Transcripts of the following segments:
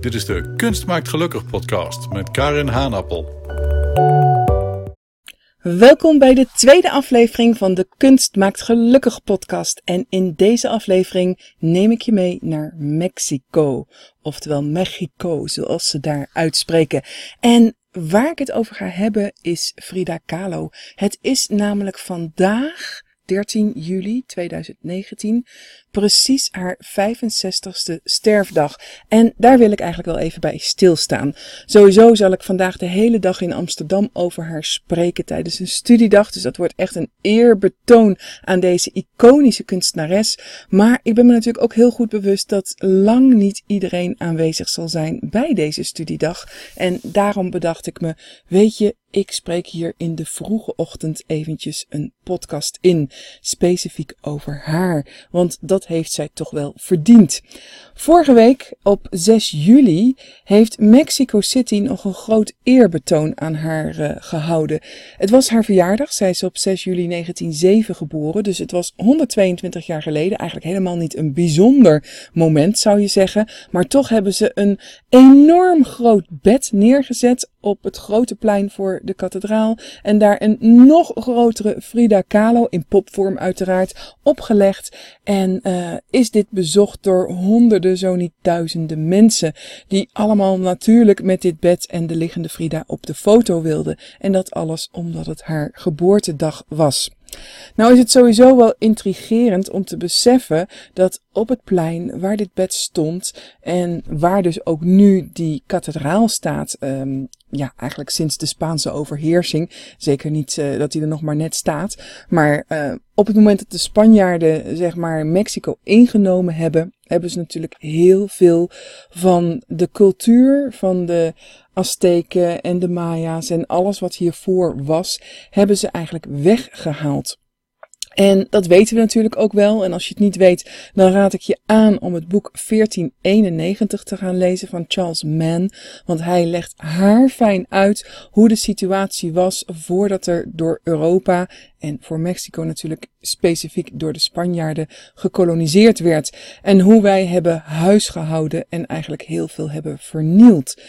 Dit is de Kunst maakt gelukkig podcast met Karin Haanappel. Welkom bij de tweede aflevering van de Kunst maakt gelukkig podcast. En in deze aflevering neem ik je mee naar Mexico. Oftewel Mexico, zoals ze daar uitspreken. En waar ik het over ga hebben is Frida Kahlo. Het is namelijk vandaag 13 juli 2019 precies haar 65ste sterfdag. En daar wil ik eigenlijk wel even bij stilstaan. Sowieso zal ik vandaag de hele dag in Amsterdam over haar spreken tijdens een studiedag. Dus dat wordt echt een eerbetoon aan deze iconische kunstenares. Maar ik ben me natuurlijk ook heel goed bewust dat lang niet iedereen aanwezig zal zijn bij deze studiedag. En daarom bedacht ik me, weet je, ik spreek hier in de vroege ochtend eventjes een podcast in, specifiek over haar, want dat heeft zij toch wel verdiend. Vorige week, op 6 juli, heeft Mexico City nog een groot eerbetoon aan haar uh, gehouden. Het was haar verjaardag, zij is op 6 juli 1907 geboren, dus het was 122 jaar geleden, eigenlijk helemaal niet een bijzonder moment zou je zeggen, maar toch hebben ze een enorm groot bed neergezet op het grote plein voor de kathedraal en daar een nog grotere Frida Kahlo, in popvorm uiteraard, opgelegd. En uh, is dit bezocht door honderden, zo niet duizenden mensen, die allemaal natuurlijk met dit bed en de liggende Frida op de foto wilden. En dat alles omdat het haar geboortedag was. Nou is het sowieso wel intrigerend om te beseffen dat op het plein waar dit bed stond en waar dus ook nu die kathedraal staat, um, ja, eigenlijk sinds de Spaanse overheersing, zeker niet uh, dat hij er nog maar net staat, maar uh, op het moment dat de Spanjaarden zeg maar Mexico ingenomen hebben, hebben ze natuurlijk heel veel van de cultuur van de Azteken en de Maya's en alles wat hiervoor was, hebben ze eigenlijk weggehaald. En dat weten we natuurlijk ook wel. En als je het niet weet, dan raad ik je aan om het boek 1491 te gaan lezen van Charles Mann. Want hij legt haar fijn uit hoe de situatie was voordat er door Europa en voor Mexico natuurlijk specifiek door de Spanjaarden gekoloniseerd werd. En hoe wij hebben huisgehouden en eigenlijk heel veel hebben vernield.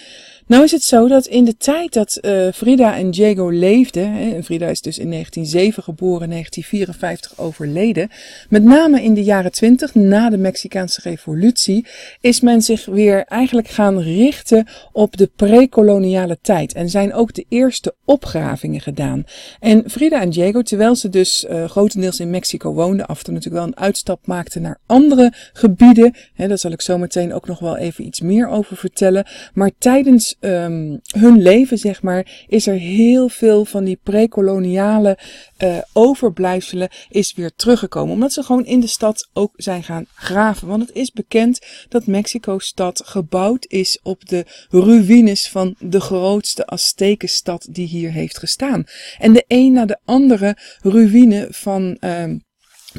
Nou is het zo dat in de tijd dat uh, Frida en Diego leefden, hè, Frida is dus in 1907 geboren, 1954 overleden, met name in de jaren 20 na de Mexicaanse revolutie, is men zich weer eigenlijk gaan richten op de prekoloniale tijd en zijn ook de eerste opgravingen gedaan. En Frida en Diego, terwijl ze dus uh, grotendeels in Mexico woonden, af en toe natuurlijk wel een uitstap maakten naar andere gebieden, hè, daar zal ik zo meteen ook nog wel even iets meer over vertellen, maar tijdens um, hun leven, zeg maar, is er heel veel van die prekoloniale uh, overblijfselen is weer teruggekomen. Omdat ze gewoon in de stad ook zijn gaan graven. Want het is bekend dat Mexico-stad gebouwd is op de ruïnes van de grootste Aztekenstad die hier heeft gestaan. En de een na de andere ruïne van uh,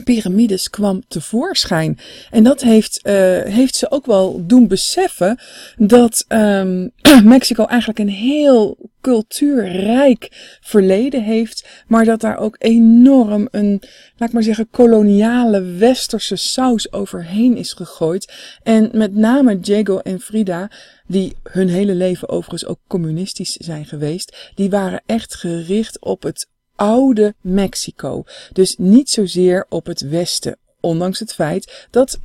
piramides kwam tevoorschijn. En dat heeft, uh, heeft ze ook wel doen beseffen dat um, Mexico eigenlijk een heel cultuurrijk verleden heeft, maar dat daar ook enorm een, laat ik maar zeggen, koloniale westerse saus overheen is gegooid. En met name Diego en Frida, die hun hele leven overigens ook communistisch zijn geweest, die waren echt gericht op het oude Mexico. Dus niet zozeer op het westen. Ondanks het feit dat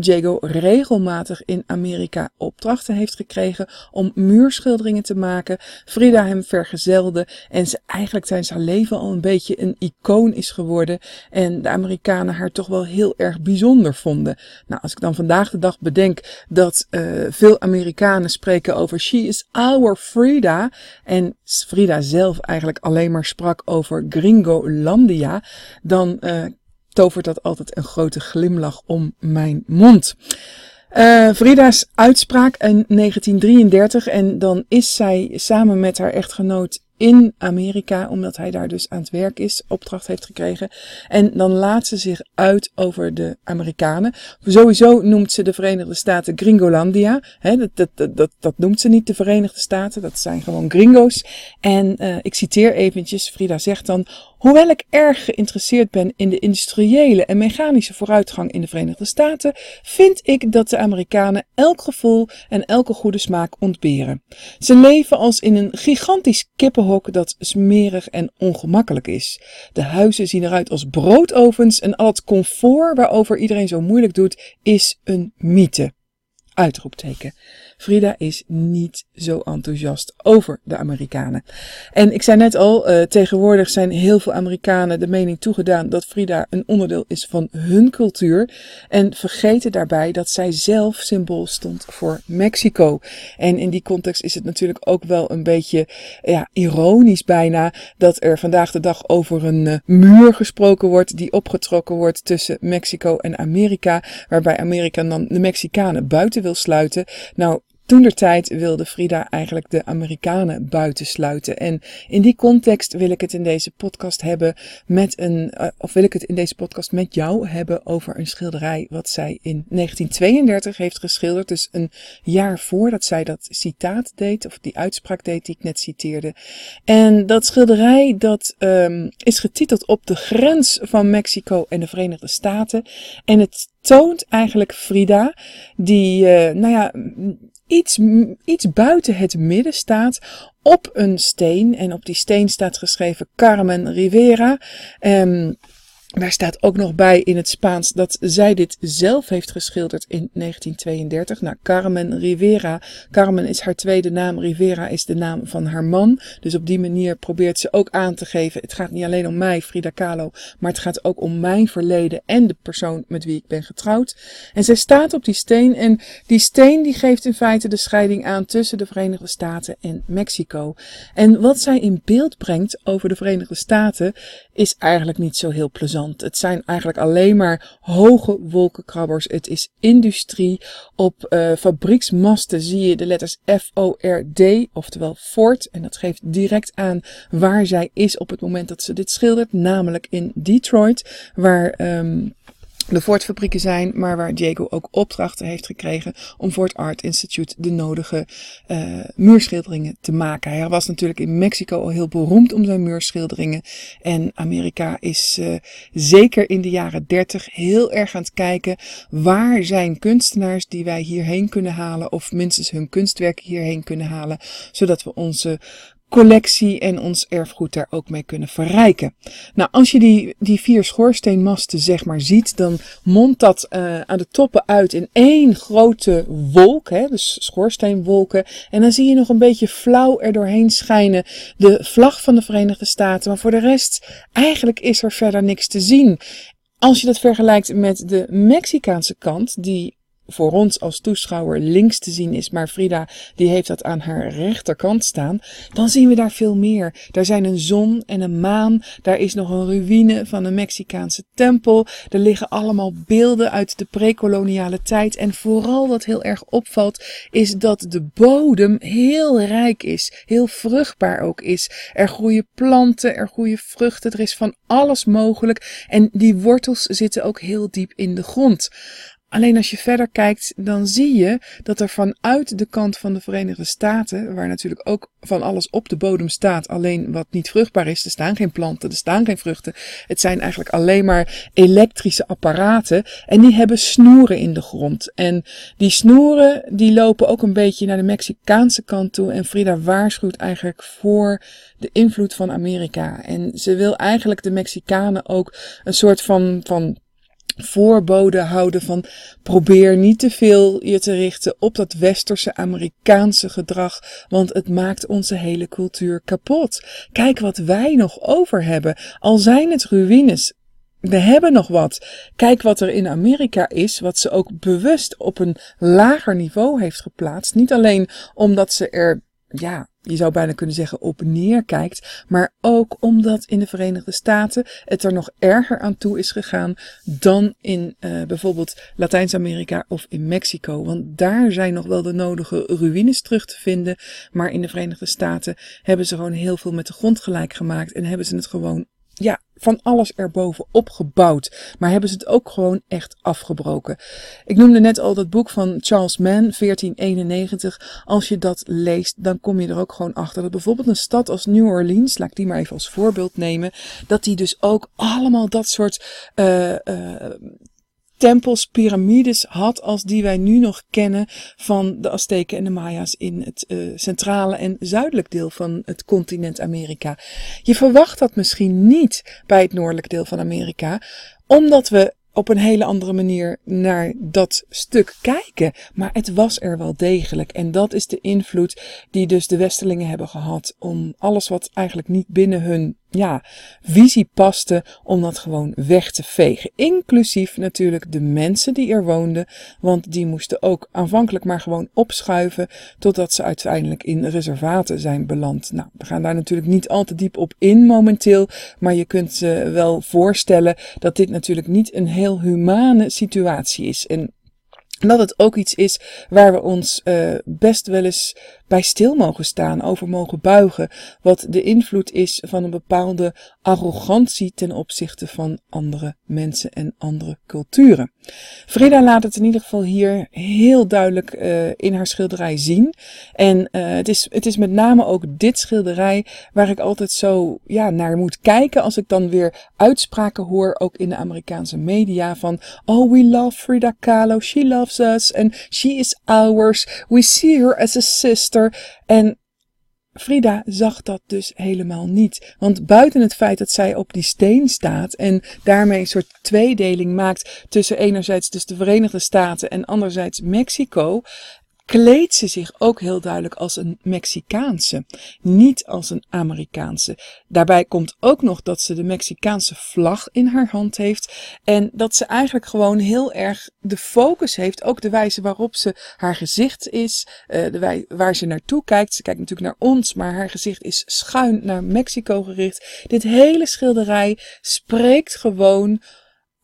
Diego regelmatig in Amerika opdrachten heeft gekregen om muurschilderingen te maken. Frida hem vergezelde en ze eigenlijk tijdens haar leven al een beetje een icoon is geworden. En de Amerikanen haar toch wel heel erg bijzonder vonden. Nou, als ik dan vandaag de dag bedenk dat uh, veel Amerikanen spreken over She is our Frida. En Frida zelf eigenlijk alleen maar sprak over Gringolandia. Dan uh, tovert dat altijd een grote glimlach om mijn mond. Uh, Frida's uitspraak in 1933 en dan is zij samen met haar echtgenoot in Amerika, omdat hij daar dus aan het werk is, opdracht heeft gekregen. En dan laat ze zich uit over de Amerikanen. Sowieso noemt ze de Verenigde Staten Gringolandia. He, dat, dat, dat, dat, noemt ze niet de Verenigde Staten, dat zijn gewoon gringo's. En uh, ik citeer eventjes, Frida zegt dan, Hoewel ik erg geïnteresseerd ben in de industriële en mechanische vooruitgang in de Verenigde Staten, vind ik dat de Amerikanen elk gevoel en elke goede smaak ontberen. Ze leven als in een gigantisch kippenhok dat smerig en ongemakkelijk is. De huizen zien eruit als broodovens en al het comfort waarover iedereen zo moeilijk doet, is een mythe. Uitroepteken. Frida is niet zo enthousiast over de Amerikanen. En ik zei net al, uh, tegenwoordig zijn heel veel Amerikanen de mening toegedaan dat Frida een onderdeel is van hun cultuur. En vergeten daarbij dat zij zelf symbool stond voor Mexico. En in die context is het natuurlijk ook wel een beetje ja, ironisch bijna dat er vandaag de dag over een uh, muur gesproken wordt die opgetrokken wordt tussen Mexico en Amerika. Waarbij Amerika dan de Mexicanen buiten wil sluiten. Nou, toen der tijd wilde Frida eigenlijk de Amerikanen buitensluiten. En in die context wil ik het in deze podcast hebben met een, uh, of wil ik het in deze podcast met jou hebben over een schilderij wat zij in 1932 heeft geschilderd. Dus een jaar voordat zij dat citaat deed, of die uitspraak deed die ik net citeerde. En dat schilderij dat um, is getiteld op de grens van Mexico en de Verenigde Staten. En het toont eigenlijk Frida, die, uh, nou ja, iets, iets buiten het midden staat op een steen. En op die steen staat geschreven Carmen Rivera. Um, daar staat ook nog bij in het Spaans dat zij dit zelf heeft geschilderd in 1932. Nou, Carmen Rivera. Carmen is haar tweede naam. Rivera is de naam van haar man. Dus op die manier probeert ze ook aan te geven. Het gaat niet alleen om mij, Frida Kahlo. Maar het gaat ook om mijn verleden en de persoon met wie ik ben getrouwd. En zij staat op die steen. En die steen die geeft in feite de scheiding aan tussen de Verenigde Staten en Mexico. En wat zij in beeld brengt over de Verenigde Staten is eigenlijk niet zo heel plezant. Het zijn eigenlijk alleen maar hoge wolkenkrabbers. Het is industrie. Op uh, fabrieksmasten zie je de letters F-O-R-D, oftewel Ford. En dat geeft direct aan waar zij is op het moment dat ze dit schildert, namelijk in Detroit, waar um, de Ford-fabrieken zijn, maar waar Diego ook opdrachten heeft gekregen om voor het Art Institute de nodige uh, muurschilderingen te maken. Hij was natuurlijk in Mexico al heel beroemd om zijn muurschilderingen. En Amerika is uh, zeker in de jaren 30 heel erg aan het kijken waar zijn kunstenaars die wij hierheen kunnen halen, of minstens hun kunstwerken hierheen kunnen halen, zodat we onze collectie en ons erfgoed daar ook mee kunnen verrijken. Nou, als je die, die vier schoorsteenmasten zeg maar ziet, dan mondt dat uh, aan de toppen uit in één grote wolk, hè, dus schoorsteenwolken. En dan zie je nog een beetje flauw er doorheen schijnen de vlag van de Verenigde Staten. Maar voor de rest, eigenlijk is er verder niks te zien. Als je dat vergelijkt met de Mexicaanse kant, die voor ons als toeschouwer links te zien is, maar Frida die heeft dat aan haar rechterkant staan, dan zien we daar veel meer. Daar zijn een zon en een maan, daar is nog een ruïne van een Mexicaanse tempel, er liggen allemaal beelden uit de prekoloniale tijd en vooral wat heel erg opvalt is dat de bodem heel rijk is, heel vruchtbaar ook is. Er groeien planten, er groeien vruchten, er is van alles mogelijk en die wortels zitten ook heel diep in de grond. Alleen als je verder kijkt, dan zie je dat er vanuit de kant van de Verenigde Staten, waar natuurlijk ook van alles op de bodem staat, alleen wat niet vruchtbaar is, er staan geen planten, er staan geen vruchten. Het zijn eigenlijk alleen maar elektrische apparaten en die hebben snoeren in de grond. En die snoeren, die lopen ook een beetje naar de Mexicaanse kant toe en Frida waarschuwt eigenlijk voor de invloed van Amerika. En ze wil eigenlijk de Mexicanen ook een soort van, van voorboden houden van probeer niet te veel je te richten op dat westerse Amerikaanse gedrag, want het maakt onze hele cultuur kapot. Kijk wat wij nog over hebben, al zijn het ruïnes. We hebben nog wat. Kijk wat er in Amerika is, wat ze ook bewust op een lager niveau heeft geplaatst. Niet alleen omdat ze er ja, je zou bijna kunnen zeggen, op neerkijkt. Maar ook omdat in de Verenigde Staten het er nog erger aan toe is gegaan dan in uh, bijvoorbeeld Latijns-Amerika of in Mexico. Want daar zijn nog wel de nodige ruïnes terug te vinden. Maar in de Verenigde Staten hebben ze gewoon heel veel met de grond gelijk gemaakt en hebben ze het gewoon ja, van alles erboven opgebouwd. Maar hebben ze het ook gewoon echt afgebroken. Ik noemde net al dat boek van Charles Mann, 1491. Als je dat leest, dan kom je er ook gewoon achter dat bijvoorbeeld een stad als New Orleans, laat ik die maar even als voorbeeld nemen, dat die dus ook allemaal dat soort uh, uh, tempels, piramides had als die wij nu nog kennen van de Azteken en de Maya's in het uh, centrale en zuidelijk deel van het continent Amerika. Je verwacht dat misschien niet bij het noordelijk deel van Amerika, omdat we op een hele andere manier naar dat stuk kijken. Maar het was er wel degelijk. En dat is de invloed die dus de Westelingen hebben gehad om alles wat eigenlijk niet binnen hun ja, visie paste om dat gewoon weg te vegen. Inclusief natuurlijk de mensen die er woonden, want die moesten ook aanvankelijk maar gewoon opschuiven totdat ze uiteindelijk in reservaten zijn beland. Nou, we gaan daar natuurlijk niet al te diep op in momenteel, maar je kunt je wel voorstellen dat dit natuurlijk niet een heel humane situatie is. En dat het ook iets is waar we ons uh, best wel eens bij stil mogen staan, over mogen buigen, wat de invloed is van een bepaalde arrogantie ten opzichte van andere mensen en andere culturen. Frida laat het in ieder geval hier heel duidelijk uh, in haar schilderij zien. En uh, het, is, het is met name ook dit schilderij waar ik altijd zo ja, naar moet kijken als ik dan weer uitspraken hoor, ook in de Amerikaanse media, van Oh, we love Frida Kahlo, she loves us and she is ours, we see her as a sister. En Frida zag dat dus helemaal niet. Want buiten het feit dat zij op die steen staat en daarmee een soort tweedeling maakt tussen enerzijds dus de Verenigde Staten en anderzijds Mexico, kleedt ze zich ook heel duidelijk als een Mexicaanse, niet als een Amerikaanse. Daarbij komt ook nog dat ze de Mexicaanse vlag in haar hand heeft en dat ze eigenlijk gewoon heel erg de focus heeft, ook de wijze waarop ze haar gezicht is, uh, de wij waar ze naartoe kijkt. Ze kijkt natuurlijk naar ons, maar haar gezicht is schuin naar Mexico gericht. Dit hele schilderij spreekt gewoon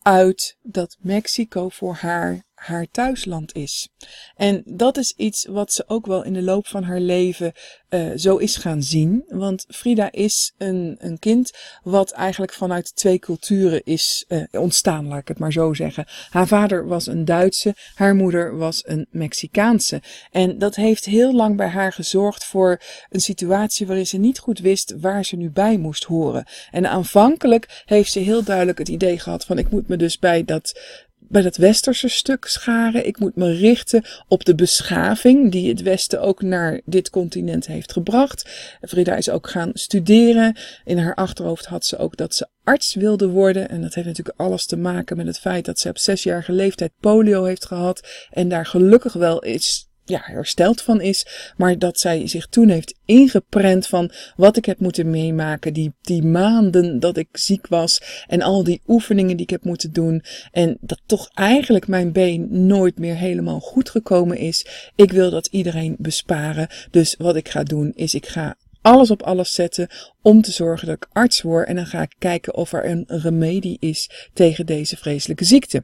uit dat Mexico voor haar haar thuisland is. En dat is iets wat ze ook wel in de loop van haar leven uh, zo is gaan zien. Want Frida is een, een kind wat eigenlijk vanuit twee culturen is uh, ontstaan, laat ik het maar zo zeggen. Haar vader was een Duitse, haar moeder was een Mexicaanse. En dat heeft heel lang bij haar gezorgd voor een situatie waarin ze niet goed wist waar ze nu bij moest horen. En aanvankelijk heeft ze heel duidelijk het idee gehad van ik moet me dus bij dat bij dat westerse stuk scharen. Ik moet me richten op de beschaving die het Westen ook naar dit continent heeft gebracht. Frida is ook gaan studeren. In haar achterhoofd had ze ook dat ze arts wilde worden. En dat heeft natuurlijk alles te maken met het feit dat ze op zesjarige leeftijd polio heeft gehad. En daar gelukkig wel is ja, hersteld van is, maar dat zij zich toen heeft ingeprent van wat ik heb moeten meemaken, die, die maanden dat ik ziek was en al die oefeningen die ik heb moeten doen en dat toch eigenlijk mijn been nooit meer helemaal goed gekomen is. Ik wil dat iedereen besparen, dus wat ik ga doen is ik ga alles op alles zetten om te zorgen dat ik arts word. En dan ga ik kijken of er een remedie is tegen deze vreselijke ziekte.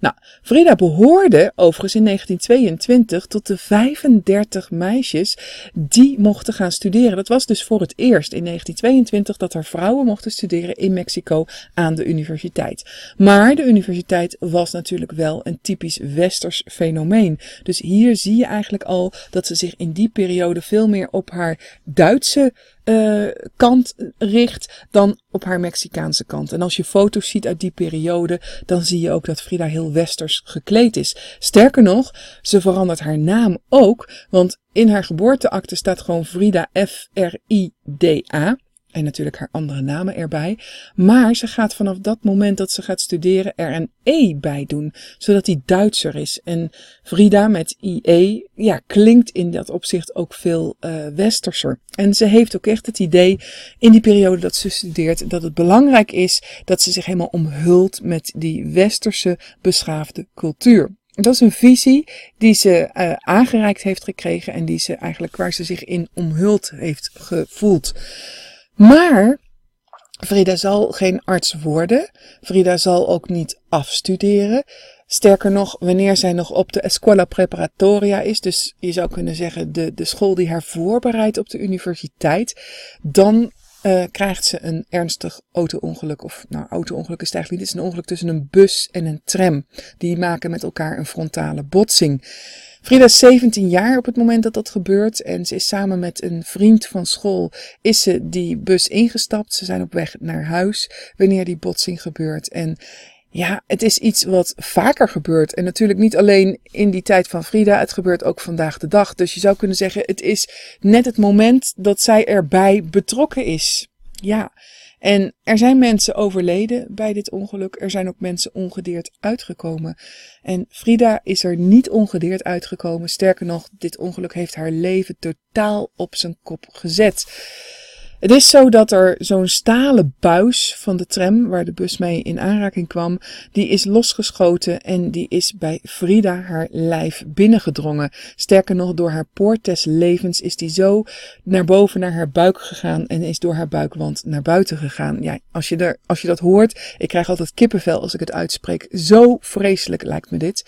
Nou, Frida behoorde overigens in 1922 tot de 35 meisjes die mochten gaan studeren. Dat was dus voor het eerst in 1922 dat er vrouwen mochten studeren in Mexico aan de universiteit. Maar de universiteit was natuurlijk wel een typisch westers fenomeen. Dus hier zie je eigenlijk al dat ze zich in die periode veel meer op haar Duitse uh, kant richt dan op haar Mexicaanse kant. En als je foto's ziet uit die periode, dan zie je ook dat Frida heel westers gekleed is. Sterker nog, ze verandert haar naam ook, want in haar geboorteakte staat gewoon Frida F-R-I-D-A. En natuurlijk haar andere namen erbij. Maar ze gaat vanaf dat moment dat ze gaat studeren er een E bij doen. Zodat die Duitser is. En Frida met IE, ja, klinkt in dat opzicht ook veel uh, westerser. En ze heeft ook echt het idee in die periode dat ze studeert dat het belangrijk is dat ze zich helemaal omhult met die westerse beschaafde cultuur. Dat is een visie die ze uh, aangereikt heeft gekregen en die ze eigenlijk waar ze zich in omhuld heeft gevoeld. Maar Frida zal geen arts worden. Frida zal ook niet afstuderen. Sterker nog, wanneer zij nog op de Escuela Preparatoria is, dus je zou kunnen zeggen de, de school die haar voorbereidt op de universiteit, dan uh, krijgt ze een ernstig auto-ongeluk. Of nou, auto-ongeluk is het eigenlijk niet. Het is een ongeluk tussen een bus en een tram. Die maken met elkaar een frontale botsing. Frida is 17 jaar op het moment dat dat gebeurt. En ze is samen met een vriend van school is ze die bus ingestapt. Ze zijn op weg naar huis wanneer die botsing gebeurt. En ja, het is iets wat vaker gebeurt. En natuurlijk niet alleen in die tijd van Frida, het gebeurt ook vandaag de dag. Dus je zou kunnen zeggen, het is net het moment dat zij erbij betrokken is. Ja, en er zijn mensen overleden bij dit ongeluk. Er zijn ook mensen ongedeerd uitgekomen. En Frida is er niet ongedeerd uitgekomen. Sterker nog, dit ongeluk heeft haar leven totaal op zijn kop gezet. Het is zo dat er zo'n stalen buis van de tram, waar de bus mee in aanraking kwam, die is losgeschoten en die is bij Frida haar lijf binnengedrongen. Sterker nog, door haar poort des levens is die zo naar boven naar haar buik gegaan en is door haar buikwand naar buiten gegaan. Ja, als je, er, als je dat hoort, ik krijg altijd kippenvel als ik het uitspreek. Zo vreselijk lijkt me dit.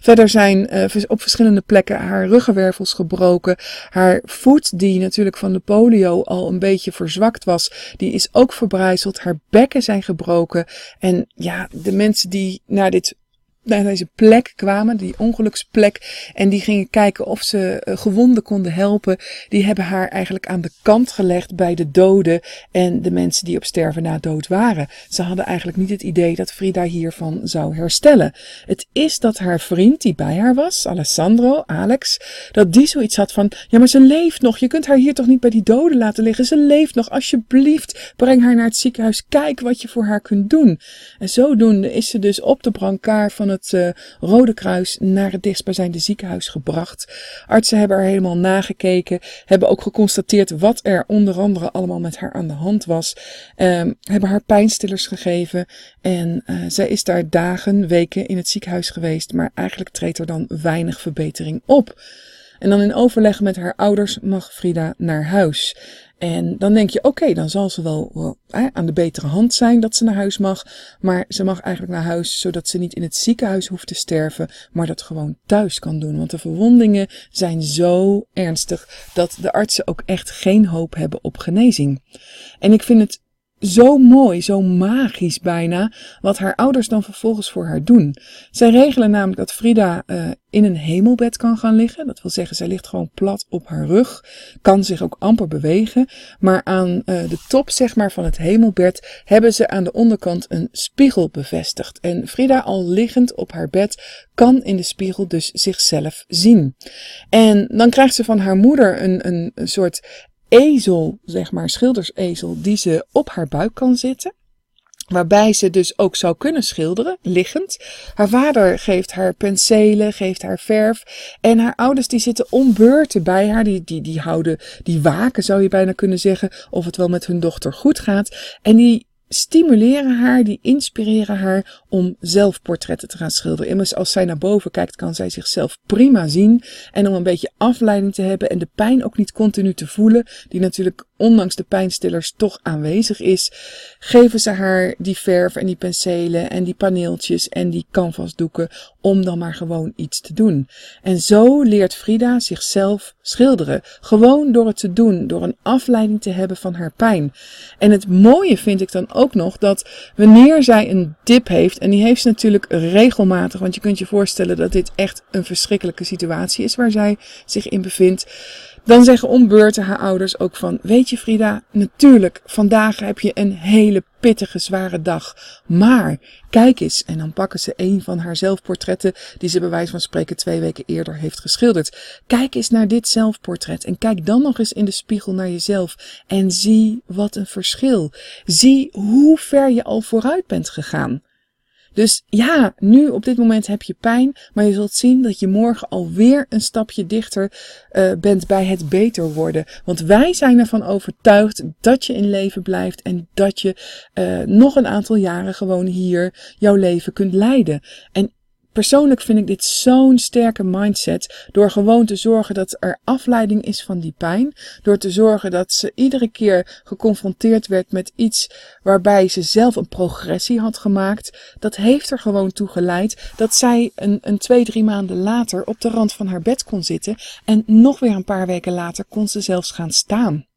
Verder zijn uh, op verschillende plekken haar ruggenwervels gebroken. Haar voet, die natuurlijk van de polio al een beetje verzwakt was, die is ook verbrijzeld. Haar bekken zijn gebroken. En ja, de mensen die naar dit naar deze plek kwamen, die ongeluksplek, en die gingen kijken of ze uh, gewonden konden helpen. Die hebben haar eigenlijk aan de kant gelegd bij de doden en de mensen die op sterven na dood waren. Ze hadden eigenlijk niet het idee dat Frida hiervan zou herstellen. Het is dat haar vriend die bij haar was, Alessandro, Alex, dat die zoiets had van, ja maar ze leeft nog, je kunt haar hier toch niet bij die doden laten liggen, ze leeft nog, alsjeblieft, breng haar naar het ziekenhuis, kijk wat je voor haar kunt doen. En zodoende is ze dus op de brancard van het het uh, Rode Kruis naar het dichtstbijzijnde ziekenhuis gebracht. Artsen hebben er helemaal nagekeken, hebben ook geconstateerd wat er onder andere allemaal met haar aan de hand was, um, hebben haar pijnstillers gegeven en uh, zij is daar dagen, weken in het ziekenhuis geweest, maar eigenlijk treedt er dan weinig verbetering op. En dan in overleg met haar ouders mag Frida naar huis. En dan denk je, oké, dan zal ze wel aan de betere hand zijn dat ze naar huis mag. Maar ze mag eigenlijk naar huis zodat ze niet in het ziekenhuis hoeft te sterven, maar dat gewoon thuis kan doen. Want de verwondingen zijn zo ernstig dat de artsen ook echt geen hoop hebben op genezing. En ik vind het zo mooi, zo magisch bijna, wat haar ouders dan vervolgens voor haar doen. Zij regelen namelijk dat Frida uh, in een hemelbed kan gaan liggen. Dat wil zeggen, zij ligt gewoon plat op haar rug, kan zich ook amper bewegen. Maar aan uh, de top zeg maar, van het hemelbed hebben ze aan de onderkant een spiegel bevestigd. En Frida al liggend op haar bed kan in de spiegel dus zichzelf zien. En dan krijgt ze van haar moeder een, een soort ezel, zeg maar, schildersezel, die ze op haar buik kan zitten. Waarbij ze dus ook zou kunnen schilderen, liggend. Haar vader geeft haar penselen, geeft haar verf. En haar ouders die zitten om beurten bij haar. Die, die, die houden, die waken zou je bijna kunnen zeggen. Of het wel met hun dochter goed gaat. En die stimuleren haar, die inspireren haar om zelfportretten te gaan schilderen. Immers als zij naar boven kijkt, kan zij zichzelf prima zien. En om een beetje afleiding te hebben en de pijn ook niet continu te voelen, die natuurlijk ondanks de pijnstillers toch aanwezig is, geven ze haar die verf en die penselen en die paneeltjes en die canvasdoeken om dan maar gewoon iets te doen. En zo leert Frida zichzelf schilderen. Gewoon door het te doen, door een afleiding te hebben van haar pijn. En het mooie vind ik dan ook nog dat wanneer zij een dip heeft, en die heeft ze natuurlijk regelmatig, want je kunt je voorstellen dat dit echt een verschrikkelijke situatie is waar zij zich in bevindt dan zeggen ombeurten haar ouders ook van, weet je Frida, natuurlijk, vandaag heb je een hele pittige, zware dag. Maar, kijk eens, en dan pakken ze een van haar zelfportretten, die ze bij wijze van spreken twee weken eerder heeft geschilderd. Kijk eens naar dit zelfportret en kijk dan nog eens in de spiegel naar jezelf en zie wat een verschil. Zie hoe ver je al vooruit bent gegaan. Dus ja, nu op dit moment heb je pijn, maar je zult zien dat je morgen alweer een stapje dichter uh, bent bij het beter worden. Want wij zijn ervan overtuigd dat je in leven blijft en dat je uh, nog een aantal jaren gewoon hier jouw leven kunt leiden. En persoonlijk vind ik dit zo'n sterke mindset. Door gewoon te zorgen dat er afleiding is van die pijn. Door te zorgen dat ze iedere keer geconfronteerd werd met iets waarbij ze zelf een progressie had gemaakt. Dat heeft er gewoon toe geleid dat zij een, een twee, drie maanden later op de rand van haar bed kon zitten. En nog weer een paar weken later kon ze zelfs gaan staan.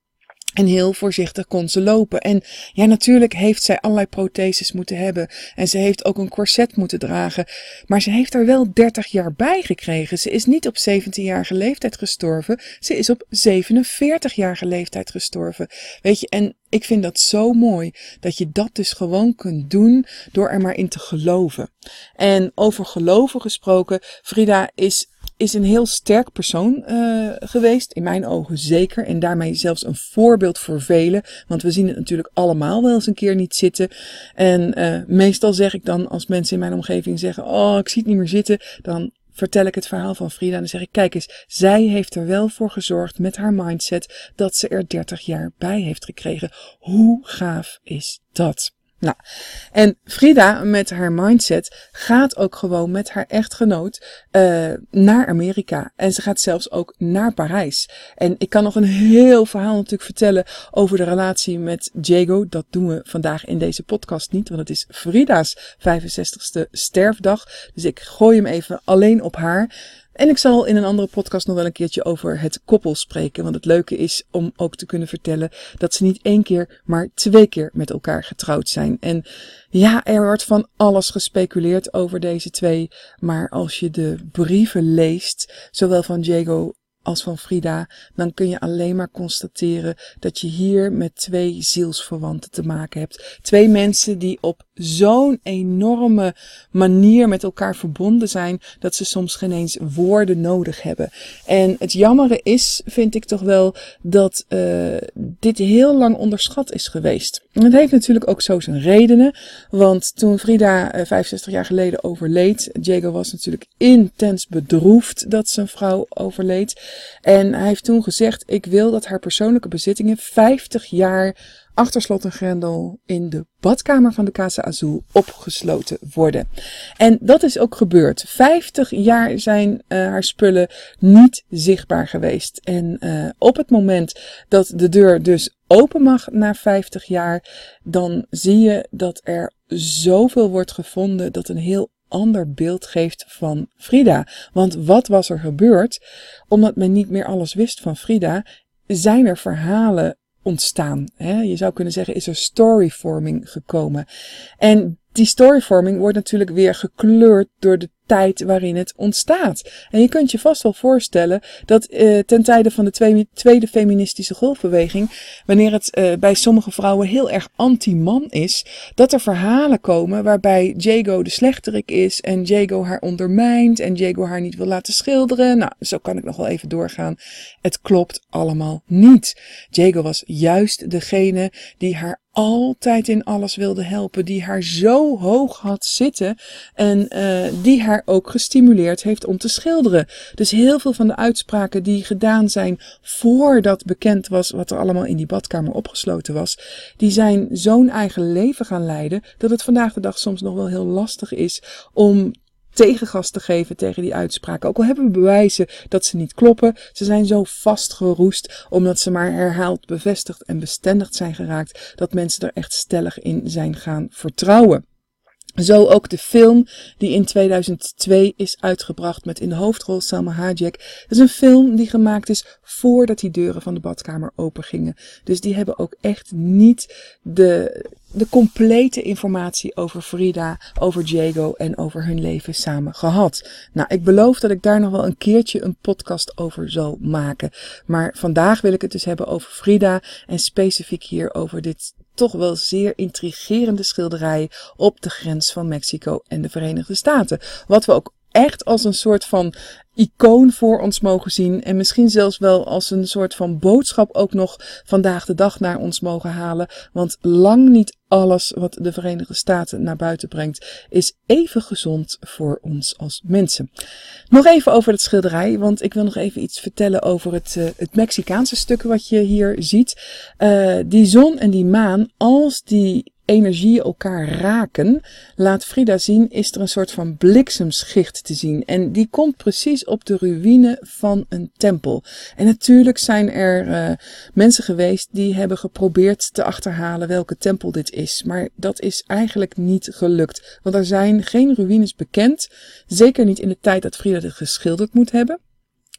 En heel voorzichtig kon ze lopen. En ja, natuurlijk heeft zij allerlei protheses moeten hebben. En ze heeft ook een corset moeten dragen. Maar ze heeft er wel 30 jaar bij gekregen. Ze is niet op 17-jarige leeftijd gestorven. Ze is op 47-jarige leeftijd gestorven. Weet je, en ik vind dat zo mooi dat je dat dus gewoon kunt doen door er maar in te geloven. En over geloven gesproken, Frida is is een heel sterk persoon uh, geweest. In mijn ogen zeker. En daarmee zelfs een voorbeeld voor velen. Want we zien het natuurlijk allemaal wel eens een keer niet zitten. En uh, meestal zeg ik dan als mensen in mijn omgeving zeggen: Oh, ik zie het niet meer zitten. Dan vertel ik het verhaal van Frida. En dan zeg ik: Kijk eens, zij heeft er wel voor gezorgd met haar mindset dat ze er 30 jaar bij heeft gekregen. Hoe gaaf is dat? Nou, en Frida met haar mindset gaat ook gewoon met haar echtgenoot uh, naar Amerika. En ze gaat zelfs ook naar Parijs. En ik kan nog een heel verhaal natuurlijk vertellen over de relatie met Diego. Dat doen we vandaag in deze podcast niet, want het is Frida's 65ste sterfdag. Dus ik gooi hem even alleen op haar. En ik zal in een andere podcast nog wel een keertje over het koppel spreken. Want het leuke is om ook te kunnen vertellen dat ze niet één keer, maar twee keer met elkaar getrouwd zijn. En ja, er wordt van alles gespeculeerd over deze twee. Maar als je de brieven leest, zowel van Diego als van Frida, dan kun je alleen maar constateren dat je hier met twee zielsverwanten te maken hebt. Twee mensen die op zo'n enorme manier met elkaar verbonden zijn dat ze soms geen eens woorden nodig hebben. En het jammere is, vind ik toch wel, dat uh, dit heel lang onderschat is geweest. Het heeft natuurlijk ook zo zijn redenen, want toen Frida uh, 65 jaar geleden overleed, Diego was natuurlijk intens bedroefd dat zijn vrouw overleed. En hij heeft toen gezegd: Ik wil dat haar persoonlijke bezittingen 50 jaar achter slot en grendel in de badkamer van de Casa Azul opgesloten worden. En dat is ook gebeurd. 50 jaar zijn uh, haar spullen niet zichtbaar geweest. En uh, op het moment dat de deur dus open mag na 50 jaar, dan zie je dat er zoveel wordt gevonden dat een heel ander beeld geeft van Frida. Want wat was er gebeurd? Omdat men niet meer alles wist van Frida, zijn er verhalen ontstaan. Je zou kunnen zeggen, is er storyforming gekomen. En die storyvorming wordt natuurlijk weer gekleurd door de tijd waarin het ontstaat. En je kunt je vast wel voorstellen dat uh, ten tijde van de tweede feministische golfbeweging, wanneer het uh, bij sommige vrouwen heel erg anti-man is, dat er verhalen komen waarbij Jago de slechterik is en Jago haar ondermijnt en Jago haar niet wil laten schilderen. Nou, zo kan ik nog wel even doorgaan. Het klopt allemaal niet. Jago was juist degene die haar altijd in alles wilde helpen, die haar zo hoog had zitten en uh, die haar ook gestimuleerd heeft om te schilderen. Dus heel veel van de uitspraken die gedaan zijn voordat bekend was wat er allemaal in die badkamer opgesloten was, die zijn zo'n eigen leven gaan leiden dat het vandaag de dag soms nog wel heel lastig is om tegengas te geven tegen die uitspraken. Ook al hebben we bewijzen dat ze niet kloppen, ze zijn zo vastgeroest omdat ze maar herhaald bevestigd en bestendigd zijn geraakt dat mensen er echt stellig in zijn gaan vertrouwen. Zo ook de film die in 2002 is uitgebracht met in de hoofdrol Salma Hayek. Dat is een film die gemaakt is voordat die deuren van de badkamer open gingen. Dus die hebben ook echt niet de, de complete informatie over Frida, over Diego en over hun leven samen gehad. Nou, ik beloof dat ik daar nog wel een keertje een podcast over zal maken. Maar vandaag wil ik het dus hebben over Frida en specifiek hier over dit toch wel zeer intrigerende schilderij op de grens van Mexico en de Verenigde Staten. Wat we ook echt als een soort van icoon voor ons mogen zien. En misschien zelfs wel als een soort van boodschap ook nog vandaag de dag naar ons mogen halen. Want lang niet alles wat de Verenigde Staten naar buiten brengt is even gezond voor ons als mensen. Nog even over het schilderij, want ik wil nog even iets vertellen over het, uh, het Mexicaanse stuk wat je hier ziet. Uh, die zon en die maan, als die energieën elkaar raken, laat Frida zien, is er een soort van bliksemschicht te zien. En die komt precies op de ruïne van een tempel. En natuurlijk zijn er uh, mensen geweest die hebben geprobeerd te achterhalen welke tempel dit is. Maar dat is eigenlijk niet gelukt. Want er zijn geen ruïnes bekend. Zeker niet in de tijd dat Frida dit geschilderd moet hebben.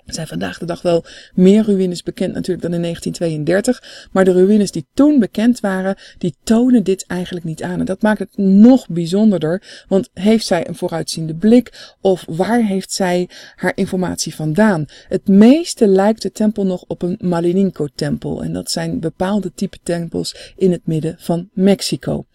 Er zijn vandaag de dag wel meer ruïnes bekend natuurlijk dan in 1932. Maar de ruïnes die toen bekend waren, die tonen dit eigenlijk niet aan. En dat maakt het nog bijzonderder. Want heeft zij een vooruitziende blik? Of waar heeft zij haar informatie vandaan? Het meeste lijkt de tempel nog op een Malininko-tempel. En dat zijn bepaalde type tempels in het midden van Mexico.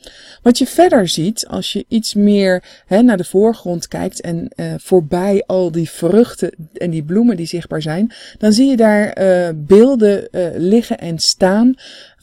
Wat je verder ziet, als je iets meer hè, naar de voorgrond kijkt en uh, voorbij al die vruchten en die bloemen die zich zichtbaar zijn, dan zie je daar uh, beelden uh, liggen en staan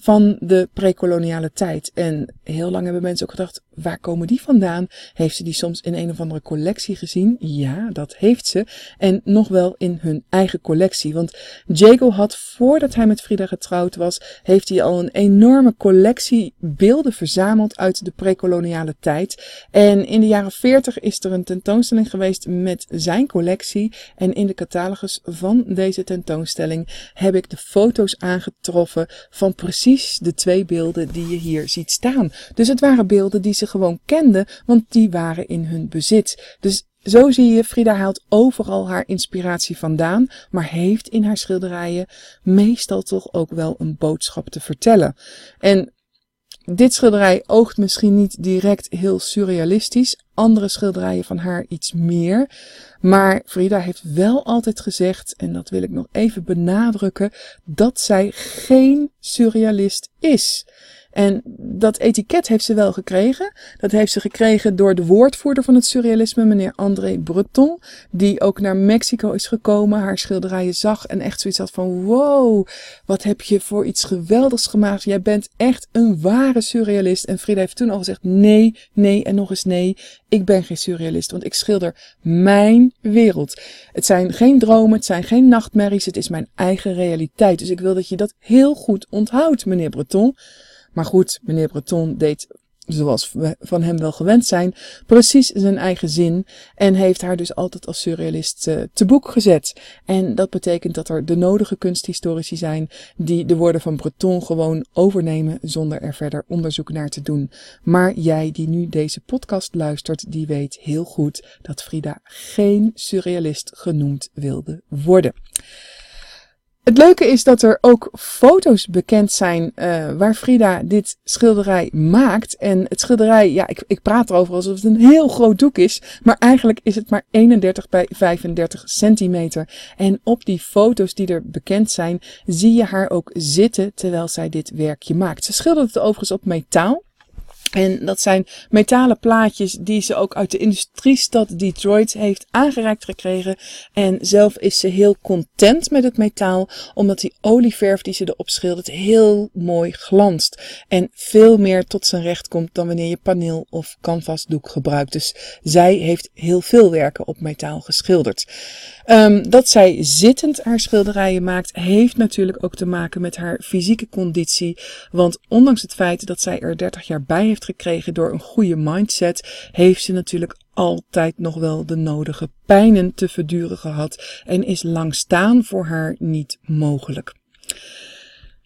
van de prekoloniale tijd. En heel lang hebben mensen ook gedacht, waar komen die vandaan? Heeft ze die soms in een of andere collectie gezien? Ja, dat heeft ze. En nog wel in hun eigen collectie. Want Jago had, voordat hij met Frida getrouwd was, heeft hij al een enorme collectie beelden verzameld uit de prekoloniale tijd. En in de jaren 40 is er een tentoonstelling geweest met zijn collectie. En in de catalogus van deze tentoonstelling heb ik de foto's aangetroffen van precies de twee beelden die je hier ziet staan. Dus het waren beelden die ze gewoon kenden, want die waren in hun bezit. Dus zo zie je, Frida haalt overal haar inspiratie vandaan, maar heeft in haar schilderijen meestal toch ook wel een boodschap te vertellen. En dit schilderij oogt misschien niet direct heel surrealistisch. Andere schilderijen van haar iets meer. Maar Frida heeft wel altijd gezegd, en dat wil ik nog even benadrukken, dat zij geen surrealist is. En dat etiket heeft ze wel gekregen. Dat heeft ze gekregen door de woordvoerder van het surrealisme, meneer André Breton, die ook naar Mexico is gekomen, haar schilderijen zag en echt zoiets had van wow, wat heb je voor iets geweldigs gemaakt. Jij bent echt een ware surrealist. En Frida heeft toen al gezegd nee, nee en nog eens nee. Ik ben geen surrealist, want ik schilder mijn wereld. Het zijn geen dromen, het zijn geen nachtmerries, het is mijn eigen realiteit. Dus ik wil dat je dat heel goed onthoudt, meneer Breton. Maar goed, meneer Breton deed, zoals we van hem wel gewend zijn, precies zijn eigen zin en heeft haar dus altijd als surrealist uh, te boek gezet. En dat betekent dat er de nodige kunsthistorici zijn die de woorden van Breton gewoon overnemen zonder er verder onderzoek naar te doen. Maar jij die nu deze podcast luistert, die weet heel goed dat Frida geen surrealist genoemd wilde worden. Het leuke is dat er ook foto's bekend zijn uh, waar Frida dit schilderij maakt. En het schilderij, ja, ik, ik praat erover alsof het een heel groot doek is. Maar eigenlijk is het maar 31 bij 35 centimeter. En op die foto's die er bekend zijn, zie je haar ook zitten terwijl zij dit werkje maakt. Ze schildert het overigens op metaal. En dat zijn metalen plaatjes die ze ook uit de industriestad Detroit heeft aangereikt gekregen. En zelf is ze heel content met het metaal, omdat die olieverf die ze erop schildert heel mooi glanst. En veel meer tot zijn recht komt dan wanneer je paneel of canvasdoek gebruikt. Dus zij heeft heel veel werken op metaal geschilderd. Um, dat zij zittend haar schilderijen maakt, heeft natuurlijk ook te maken met haar fysieke conditie. Want ondanks het feit dat zij er 30 jaar bij heeft gekregen door een goede mindset, heeft ze natuurlijk altijd nog wel de nodige pijnen te verduren gehad en is lang staan voor haar niet mogelijk.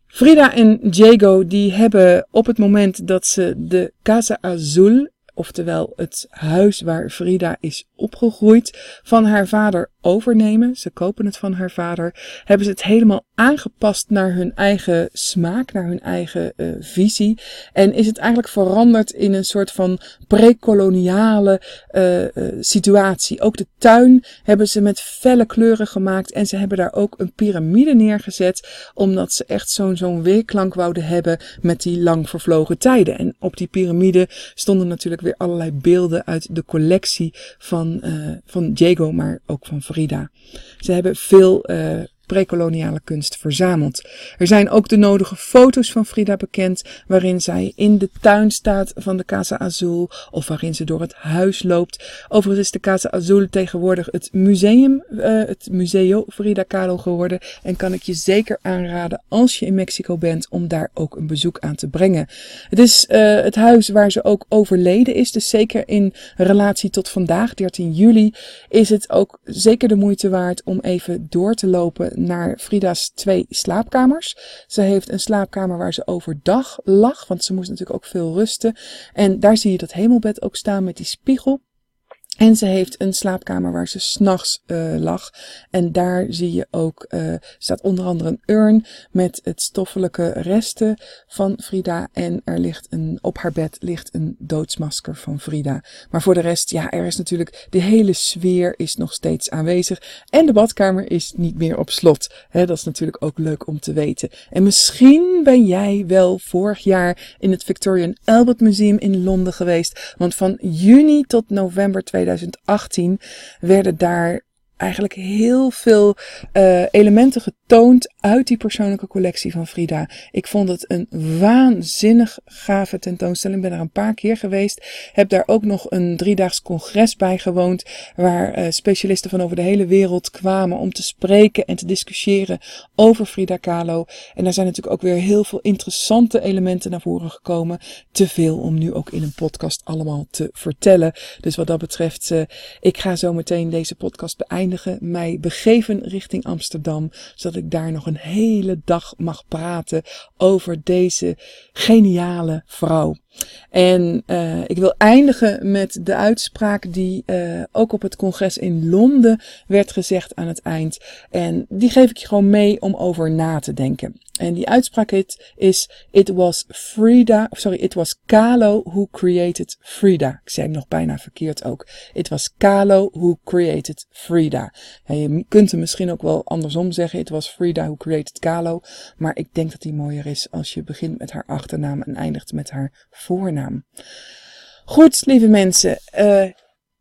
Frida en Diego die hebben op het moment dat ze de Casa Azul oftewel het huis waar Frida is opgegroeid, van haar vader overnemen. Ze kopen het van haar vader. Hebben ze het helemaal aangepast naar hun eigen smaak, naar hun eigen uh, visie. En is het eigenlijk veranderd in een soort van prekoloniale uh, situatie. Ook de tuin hebben ze met felle kleuren gemaakt. En ze hebben daar ook een piramide neergezet. Omdat ze echt zo'n zo'n weerklank wouden hebben met die lang vervlogen tijden. En op die piramide stonden natuurlijk allerlei beelden uit de collectie van, van Diego, maar ook van Frida. Ze hebben veel prekoloniale kunst verzameld. Er zijn ook de nodige foto's van Frida bekend, waarin zij in de tuin staat van de Casa Azul of waarin ze door het huis loopt. Overigens is de Casa Azul tegenwoordig het museum, uh, het Museo Frida Kahlo geworden en kan ik je zeker aanraden als je in Mexico bent om daar ook een bezoek aan te brengen. Het is uh, het huis waar ze ook overleden is, dus zeker in relatie tot vandaag, 13 juli, is het ook zeker de moeite waard om even door te lopen naar Frida's twee slaapkamers. Ze heeft een slaapkamer waar ze overdag lag, want ze moest natuurlijk ook veel rusten. En daar zie je dat hemelbed ook staan met die spiegel. En ze heeft een slaapkamer waar ze s'nachts uh, lag. En daar zie je ook, uh, staat onder andere een urn met het stoffelijke resten van Frida. En er ligt een, op haar bed ligt een doodsmasker van Frida. Maar voor de rest, ja, er is natuurlijk, de hele sfeer is nog steeds aanwezig. En de badkamer is niet meer op slot. Dat is natuurlijk ook leuk om te weten. En misschien ben jij wel vorig jaar in het Victorian Albert Museum in Londen geweest. Want van juni tot november 2020 2018 werden daar eigenlijk heel veel uh, elementen getoond uit die persoonlijke collectie van Frida. Ik vond het een waanzinnig gave tentoonstelling. Ben er een paar keer geweest. Heb daar ook nog een driedaags congres bij gewoond. Waar uh, specialisten van over de hele wereld kwamen om te spreken en te discussiëren over Frida Kahlo. En daar zijn natuurlijk ook weer heel veel interessante elementen naar voren gekomen. Te veel om nu ook in een podcast allemaal te vertellen. Dus wat dat betreft, uh, ik ga zo meteen deze podcast beëindigen mij begeven richting Amsterdam, zodat ik daar nog een hele dag mag praten over deze geniale vrouw. En uh, ik wil eindigen met de uitspraak die uh, ook op het congres in Londen werd gezegd aan het eind. En die geef ik je gewoon mee om over na te denken. En die uitspraak is, it was Frida, sorry, it was Kahlo who created Frida. Ik zei hem nog bijna verkeerd ook. It was Kahlo who created Frida. Je kunt hem misschien ook wel andersom zeggen. It was Frida who created Kahlo. Maar ik denk dat die mooier is als je begint met haar achternaam en eindigt met haar voornaam. Goed, lieve mensen. Uh,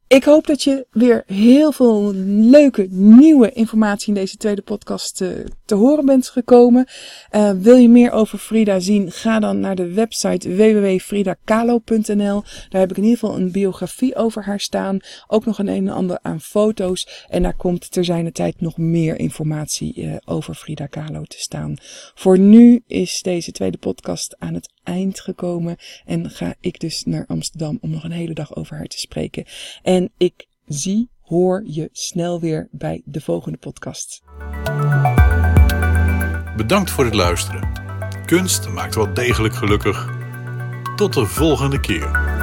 ik hoop dat je weer heel veel leuke nieuwe informatie in deze tweede podcast te, eh, te horen bent gekomen. Uh, wil je meer over Frida zien? Ga dan naar de website www.fridakalo.nl. Daar heb ik in ieder geval een biografie over haar staan. Ook nog een een en ander aan foto's. En daar komt ter tijd nog meer informatie uh, over Frida Kahlo te staan. Voor nu is deze tweede podcast aan het eind gekomen. En ga ik dus naar Amsterdam om nog een hele dag over haar te spreken. En ik zie, hoor je snel weer bij de volgende podcast. Bedankt voor het luisteren. Kunst maakt wel degelijk gelukkig. Tot de volgende keer.